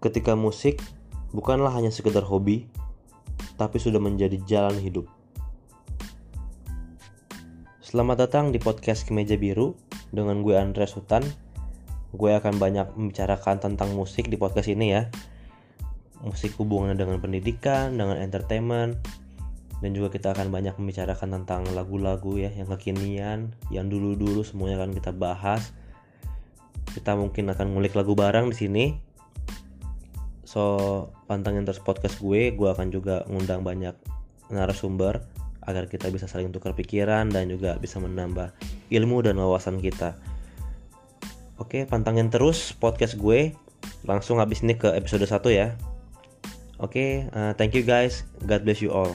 ketika musik bukanlah hanya sekedar hobi, tapi sudah menjadi jalan hidup. Selamat datang di podcast Kemeja Biru dengan gue Andreas Hutan. Gue akan banyak membicarakan tentang musik di podcast ini ya. Musik hubungannya dengan pendidikan, dengan entertainment, dan juga kita akan banyak membicarakan tentang lagu-lagu ya yang kekinian, yang dulu-dulu semuanya akan kita bahas. Kita mungkin akan ngulik lagu bareng di sini. So, pantengin terus podcast gue, gue akan juga ngundang banyak narasumber agar kita bisa saling tukar pikiran dan juga bisa menambah ilmu dan wawasan kita. Oke, pantengin terus podcast gue. Langsung habis ini ke episode 1 ya. Oke, uh, thank you guys. God bless you all.